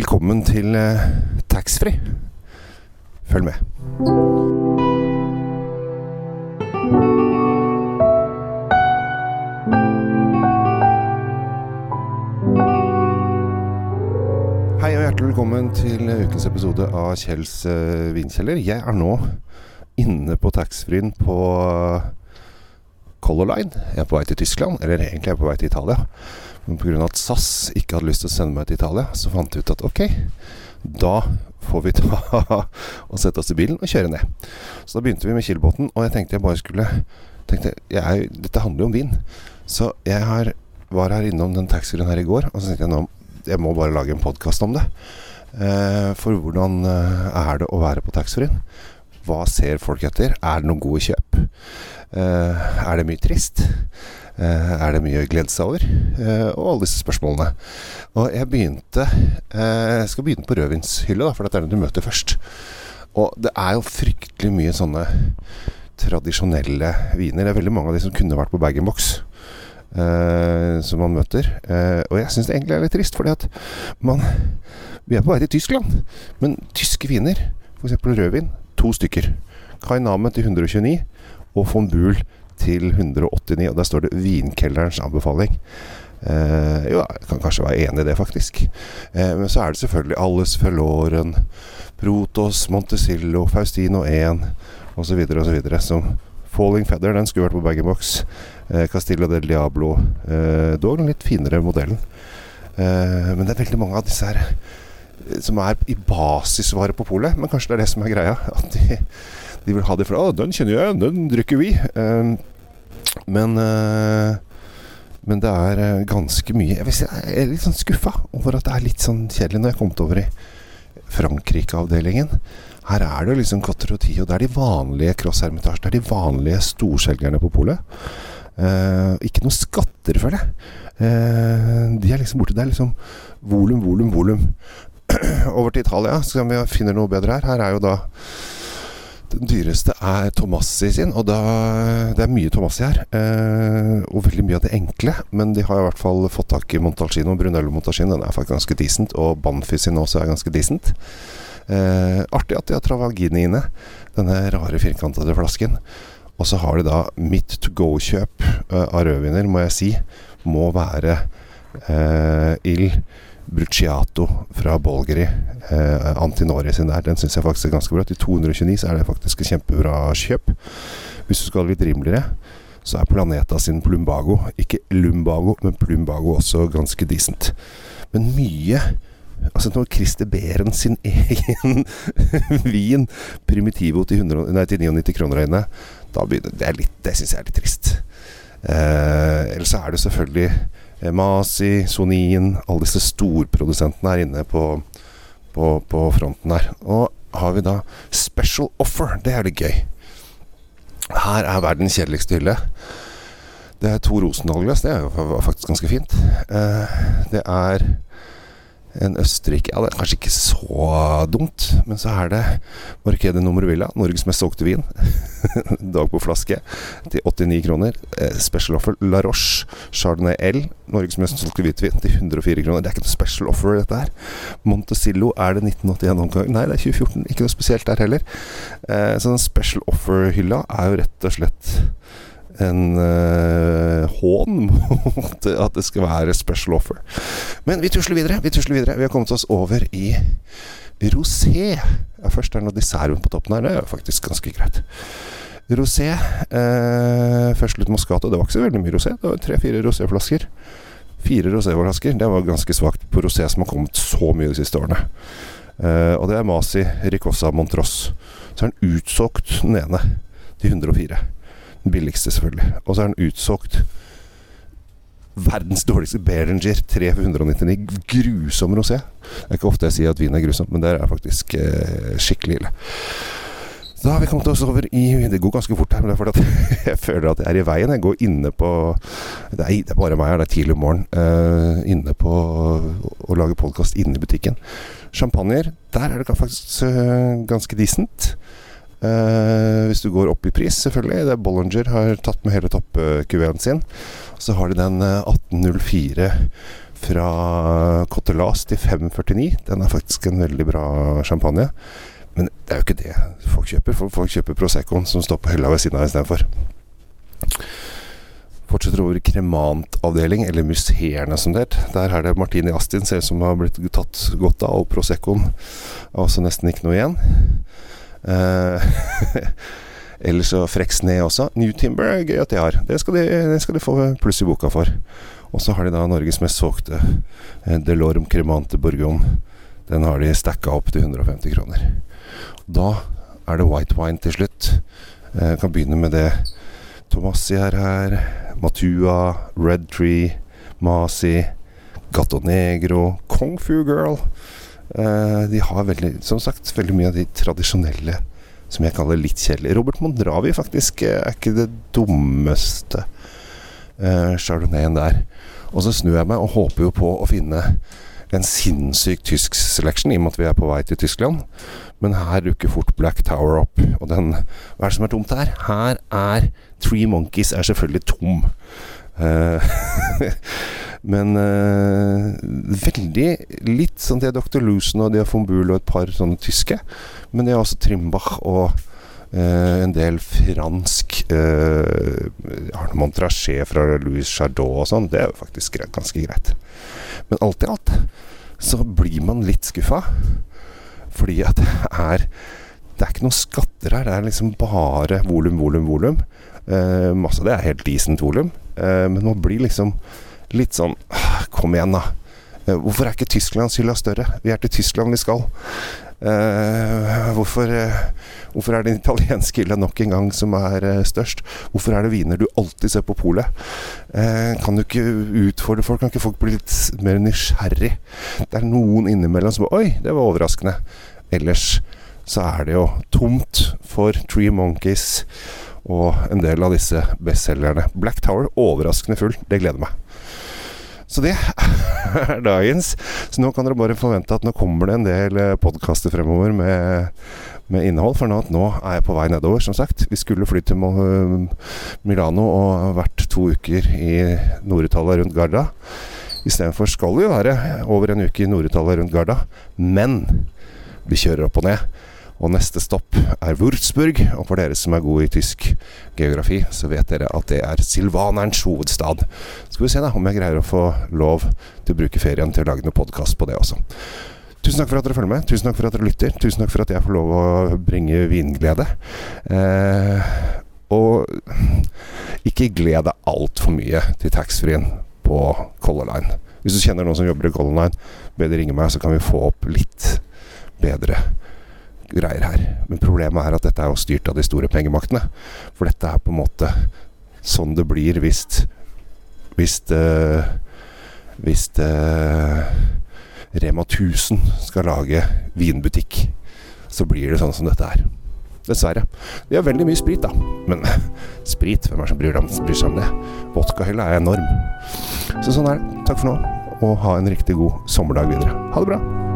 Velkommen til eh, taxfree. Følg med. Hei og hjertelig velkommen til ukens episode av Kjells eh, vinkjeller. Jeg er nå inne på taxfree-en på eh, Color Line. Jeg er på vei til Tyskland, eller egentlig er jeg på vei til Italia. Men pga. at SAS ikke hadde lyst til å sende meg til Italia, så fant vi ut at ok, da får vi ta og sette oss i bilen og kjøre ned. Så da begynte vi med Kiel-båten, og jeg tenkte jeg bare skulle tenkte, jeg Dette handler jo om vin. Så jeg har, var her innom den taxfree-en her i går, og så tenkte jeg nå jeg må bare lage en podkast om det. Eh, for hvordan eh, er det å være på taxfree-en? Hva ser folk etter? Er det noen gode kjøp? Eh, er det mye trist? Eh, er det mye å glede seg over? Eh, og alle disse spørsmålene. Og jeg begynte eh, Jeg skal begynne på rødvinshylla, for dette er den du møter først. Og det er jo fryktelig mye sånne tradisjonelle viner. Det er veldig mange av de som kunne vært på bag-in-box. Uh, som man møter. Uh, og jeg syns det egentlig er litt trist, fordi at man Vi er på vei til Tyskland, men tyske viner, f.eks. rødvin, to stykker. Kainame til 129 og von Buhl til 189. Og der står det 'Vinkellerens anbefaling'. Uh, jo, jeg kan kanskje være enig i det, faktisk. men så er det selvfølgelig Alles Feloren, Protos, Montesillo, Faustino 1 osv. osv. som Falling Feather, den skulle vært på bag-in-box. Eh, Castillo del Diablo. Eh, dog den litt finere modellen. Eh, men det er veldig mange av disse her eh, som er i basisvare på polet. Men kanskje det er det som er greia. At de, de vil ha det fra 'Å, den kjenner jeg, den drikker vi'. Eh, men eh, men det er ganske mye Jeg, si, jeg er litt sånn skuffa over at det er litt sånn kjedelig når jeg kommet over i Frankrike-avdelingen. Her er det liksom Cotter og Tio. Det er de vanlige Cross Hermitage. Det er de vanlige storselgerne på polet. Eh, ikke noe skatter, føler jeg. Eh, de er liksom borte. Det er liksom volum, volum, volum. Over til Italia, så kan vi finne noe bedre her. Her er jo da den dyreste er Tomassi sin, og da, det er mye Tomassi her. Eh, og veldig mye av det enkle, men de har i hvert fall fått tak i Montalcino. Brunello Montalcino den er faktisk ganske decent, og Banfi sin også er ganske decent. Eh, artig at de har Travagini inne, denne rare firkantede flasken. Og så har de da mitt to go-kjøp eh, av rødviner, må jeg si, må være eh, Il Bruciato fra Bolgeri. eh, Antinori sin der. Den syns jeg faktisk er ganske bra. Til 229 så er det faktisk et kjempebra kjøp. Hvis du skal ha litt rimeligere, så er Planeta sin Plumbago, ikke Lumbago, men Plumbago også ganske decent. Men mye Altså når Christer Behren sin egen vin, Primitivo, til, 100, nei, til 99 kroner inne, da begynner, det, litt, det syns jeg er litt trist. Eh, så er det selvfølgelig Masi, Sonin, alle disse storprodusentene her inne på, på, på fronten her. Og har vi da special offer. Det er litt gøy. Her er verdens kjedeligste hylle. Det er to Rosendal-glass. Det er jo faktisk ganske fint. Eh, det er en Østerrike Ja, det er kanskje ikke så dumt, men så er det Markede Nummer Villa, Norges mest solgte vin. Dag på flaske til 89 kroner. Eh, special offer La Roche Chardonnay L, Norges mest solgte hvitvin, til 104 kroner. Det er ikke noe special offer, dette her. Montecillo, er det 1981 omgang. Nei, det er 2014. Ikke noe spesielt der heller. Eh, så den special offer-hylla er jo rett og slett en uh, hån mot at det skal være special offer. Men vi tusler videre. Vi tusler videre. Vi har kommet oss over i rosé. Ja, først er det noe dessert på toppen her. Det er faktisk ganske greit. Rosé. Uh, først litt Moscato. Det var ikke så veldig mye rosé. Det var tre-fire roséflasker. Fire roséflasker. Det var ganske svakt på rosé som har kommet så mye de siste årene. Uh, og det er Masi Ricossa Montross. Så er den utsolgt, den ene, til 104. Den billigste, selvfølgelig. Og så er den utsolgt. Verdens dårligste Behringer 3 for 199. Grusom rosé. Det er ikke ofte jeg sier at vin er grusomt, men det er faktisk eh, skikkelig ille. Da har vi kommet oss over i Det går ganske fort her, men det er fordi at jeg føler at jeg er i veien. Jeg går inne på Nei, det er bare meg her, det er tidlig om morgenen. Uh, inne på å lage podkast inne i butikken. Champagner, der er det faktisk uh, ganske decent. Uh, hvis du går opp i pris, selvfølgelig. Det er Bollinger har tatt med hele toppkuveen sin. Så har de den 1804 fra Cotelas til 549. Den er faktisk en veldig bra champagne. Men det er jo ikke det folk kjøper. Folk kjøper Proseccoen som står på hylla ved siden av istedenfor. Fortsetter over kremantavdeling, eller museerne som det. Der er det Martini Astin, ser ut som har blitt tatt godt av, og Proseccoen også nesten ikke noe igjen. Eh, Ellers så Freksne også. New Timber er gøy at de har. Det skal de, det skal de få pluss i boka for. Og så har de da Norges mest solgte eh, Delorme Cremante Bourgogne. Den har de stacka opp til 150 kroner. Da er det white wine til slutt. Jeg kan begynne med det Tomassi er her. Matua, Red Tree, Masi, Gato Negro, Kung Fu Girl. Eh, de har veldig, som sagt, veldig mye av de tradisjonelle som jeg kaller litt kjedelige. Robert Mondravi faktisk eh, er ikke det dummeste eh, chardonnayen der. Og så snur jeg meg og håper jo på å finne en sinnssyk tysk selection, i og med at vi er på vei til Tyskland. Men her dukker fort Black Tower opp. Og den Hva er det som er tomt her? Her er Three Monkeys er selvfølgelig tom. Uh, men uh, veldig litt sånn Det er Dr. Lusen og de har Fombul og et par sånne tyske. Men det er også Trimbach og uh, en del fransk uh, Arne Montrachet fra Louis Chardot og sånn. Det er jo faktisk greit, ganske greit. Men alt i alt så blir man litt skuffa. Fordi at det er Det er ikke noen skatter her. Det er liksom bare volum, volum, volum. Uh, masse av det er helt decent volum. Uh, men man blir liksom litt sånn Kom igjen, da. Uh, hvorfor er ikke Tysklands hylla større? Vi er til Tyskland vi skal. hvorfor, hvorfor er det den italienske hylla nok en gang som er størst? Hvorfor er det viner du alltid ser på polet? kan du ikke utfordre folk? Kan ikke folk bli litt mer nysgjerrig? Det er noen innimellom som Oi, det var overraskende. Ellers så er det jo tomt for Tree Monkeys og en del av disse bestselgerne. Black Tower overraskende full. Det gleder meg. Så det er dagens. Så nå kan dere bare forvente at nå kommer det en del eh, podkaster fremover med, med, innhold. For nå, nå, er jeg på vei nedover, som sagt. Vi skulle fly til Milano og vært to uker i Nord-Italia rundt Garda. Istedenfor skal vi være over en uke i Nord-Italia rundt Garda. Men vi kjører opp og ned. Og neste stopp er Wurzburg. Og for dere som er gode i tysk geografi, så vet dere at det er silvanerens hovedstad. Skal vi se da om jeg greier å få lov til å bruke ferien til å lage noen podkast på det også. Tusen takk for at dere følger med. Tusen takk for at dere lytter. Tusen takk for at jeg får lov å bringe vinglede. Eh, og ikke gled deg altfor mye til taxfree-en på Color Line. Hvis du kjenner noen som jobber i Color Line, be de ringe meg, så kan vi få opp litt bedre greier her. Men problemet er at dette er jo styrt av de store pengemaktene. For dette er på en måte sånn det blir hvis Hvis uh, Hvis uh, Rema 1000 skal lage vinbutikk, så blir det sånn som dette er. Dessverre. De har veldig mye sprit, da. Men sprit, hvem er det som bryr, bryr seg om det? Vodkahylla er enorm. Så sånn er det. Takk for nå, og ha en riktig god sommerdag videre. Ha det bra.